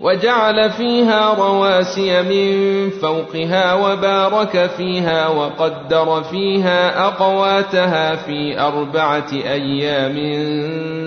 وجعل فيها رواسي من فوقها وبارك فيها وقدر فيها أقواتها في أربعة أيام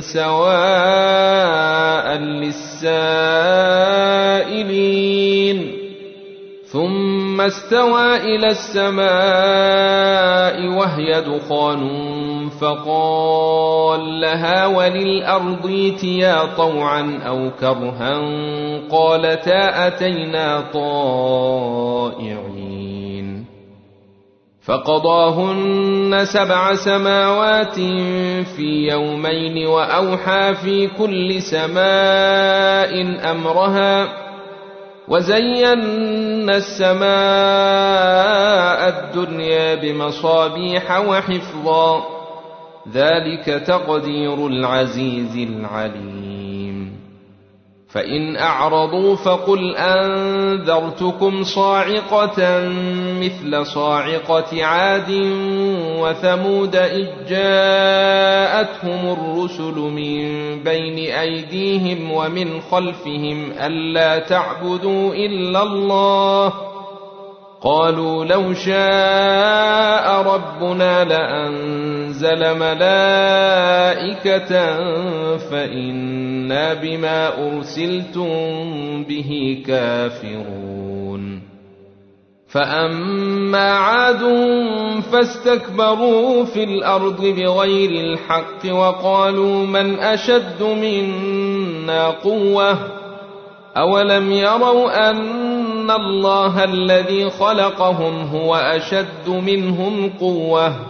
سواء للسائلين. ثم استوى إلى السماء وهي دخان فقال لها وللأرض ائتيا طوعا أو كرها قالتا أتينا طائعين. فقضاهن سبع سماوات في يومين وأوحى في كل سماء أمرها وزينا السماء الدنيا بمصابيح وحفظا ذلك تقدير العزيز العليم. فإن أعرضوا فقل أنذرتكم صاعقة مثل صاعقة عاد وثمود إذ جاءتهم الرسل من بين أيديهم ومن خلفهم ألا تعبدوا إلا الله. قالوا لو شاء ربنا لانزل ملائكة فإنا بما أرسلتم به كافرون. فأما عاد فاستكبروا في الأرض بغير الحق وقالوا من أشد منا قوة. أولم يروا أن الله الذي خلقهم هو أشد منهم قوة؟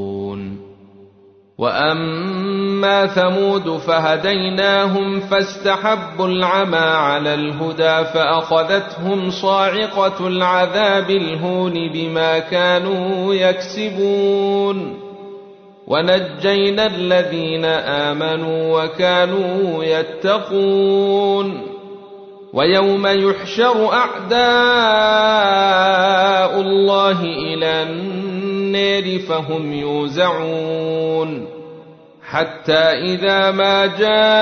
وأما ثمود فهديناهم فاستحبوا العمى على الهدى فأخذتهم صاعقة العذاب الهون بما كانوا يكسبون ونجينا الذين آمنوا وكانوا يتقون ويوم يحشر اعداء الله إلى النار فهم يوزعون. حتى إذا ما جاءوها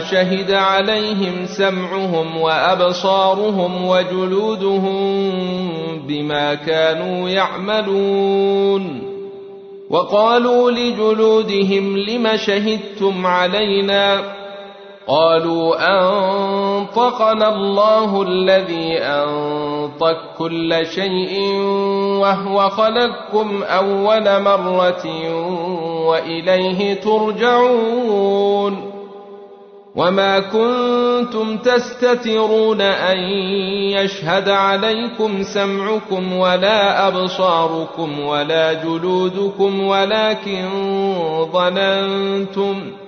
شهد عليهم سمعهم وأبصارهم وجلودهم بما كانوا يعملون. وقالوا لجلودهم لم شهدتم علينا؟ قالوا أنطقنا الله الذي أنطق كل شيء وهو خلقكم أول مرة وإليه ترجعون وما كنتم تستترون أن يشهد عليكم سمعكم ولا أبصاركم ولا جلودكم ولكن ظننتم ۖ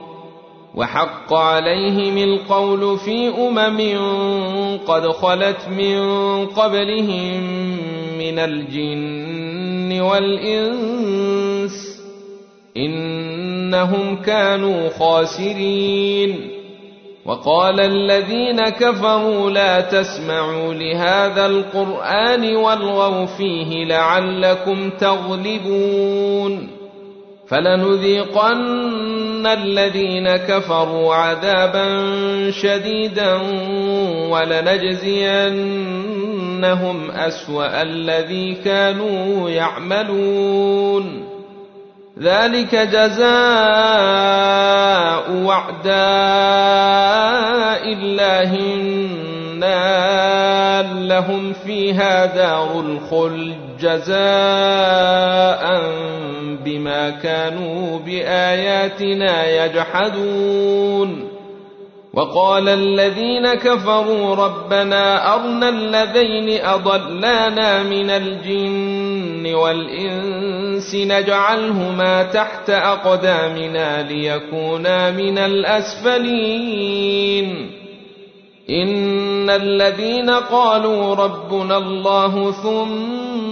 وحق عليهم القول في أمم قد خلت من قبلهم من الجن والإنس إنهم كانوا خاسرين. وقال الذين كفروا لا تسمعوا لهذا القرآن والغوا فيه لعلكم تغلبون. فلنذيقن الذين كفروا عذابا شديدا ولنجزينهم أسوأ الذي كانوا يعملون. ذلك جزاء وعداء الله النار. لهم فيها دار الخلد جزاء بما كانوا بآياتنا يجحدون. وقال الذين كفروا ربنا أرنا الذين أضلانا من الجن والإنس نجعلهما تحت أقدامنا ليكونا من الأسفلين. إن الذين قالوا ربنا الله ثم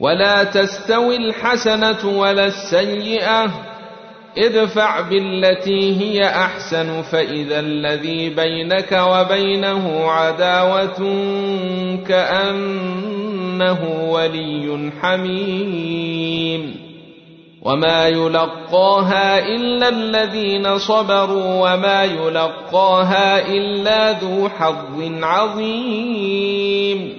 ولا تستوي الحسنة ولا السيئة. ادفع بالتي هي أحسن فإذا الذي بينك وبينه عداوة كأنه ولي حميم. وما يلقاها إلا الذين صبروا وما يلقاها إلا ذو حظ عظيم.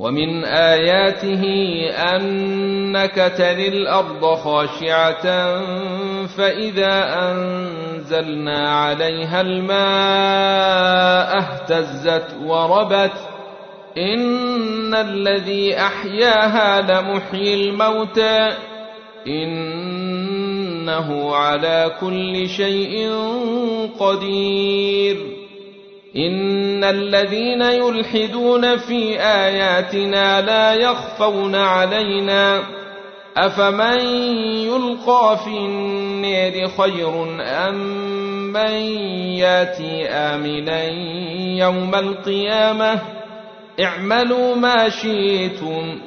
ومن آياته أنك تري الأرض خاشعة فإذا أنزلنا عليها الماء اهتزت وربت إن الذي أحياها لمحيي الموتى إنه على كل شيء قدير ان الذين يلحدون في اياتنا لا يخفون علينا افمن يلقى في النير خير ام من ياتي امنا يوم القيامه اعملوا ما شئتم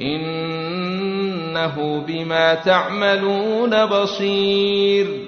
انه بما تعملون بصير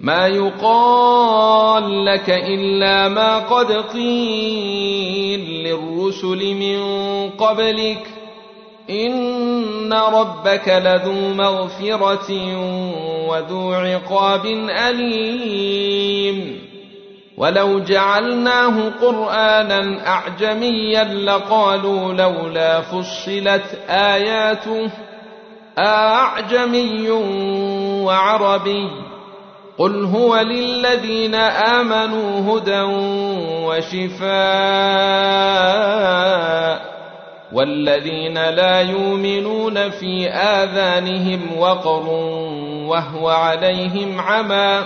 ما يقال لك إلا ما قد قيل للرسل من قبلك إن ربك لذو مغفرة وذو عقاب أليم. ولو جعلناه قرآنا أعجميا لقالوا لولا فصلت آياته أعجمي وعربي. قل هو للذين امنوا هدى وشفاء والذين لا يؤمنون في اذانهم وقر وهو عليهم عمى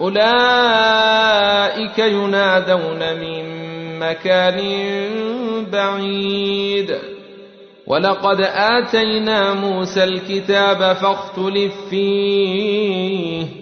اولئك ينادون من مكان بعيد ولقد اتينا موسى الكتاب فاختلف فيه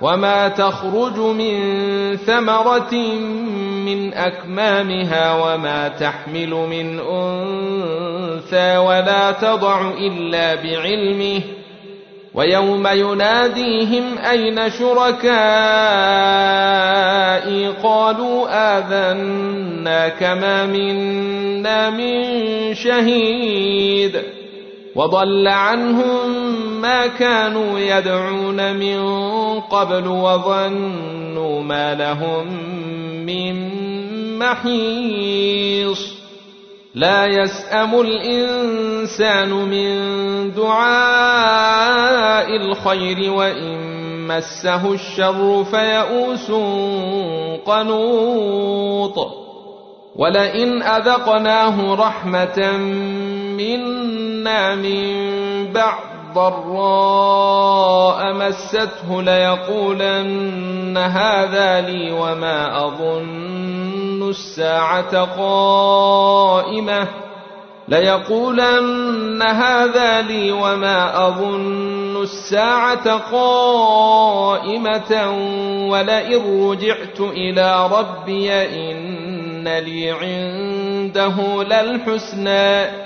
وما تخرج من ثمرة من أكمامها وما تحمل من أنثى ولا تضع إلا بعلمه ويوم يناديهم أين شركائي قالوا آذنا كما منا من شهيد وضل عنهم ما كانوا يدعون من قبل وظنوا ما لهم من محيص. لا يسأم الإنسان من دعاء الخير وإن مسه الشر فيئوس قنوط. ولئن أذقناه رحمة منا من بعد ضراء مسته ليقولن هذا لي وما أظن الساعة قائمة. ليقولن هذا لي وما أظن الساعة قائمة. ولئن رجعت إلى ربي إن لي عنده للحسنى.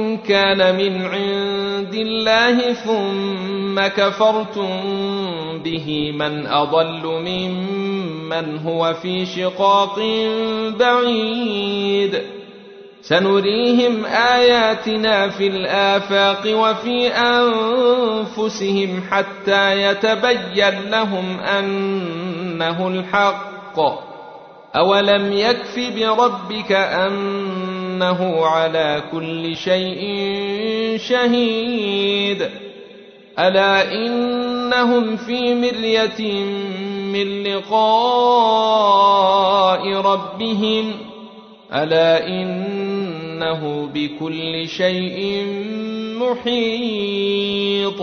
كان من عند الله ثم كفرتم به. من أضل ممن هو في شقاق بعيد. سنريهم آياتنا في الآفاق وفي أنفسهم حتى يتبين لهم أنه الحق. أولم يكف بربك إنه على كل شيء شهيد. ألا إنهم في مرية من لقاء ربهم. ألا إنه بكل شيء محيط.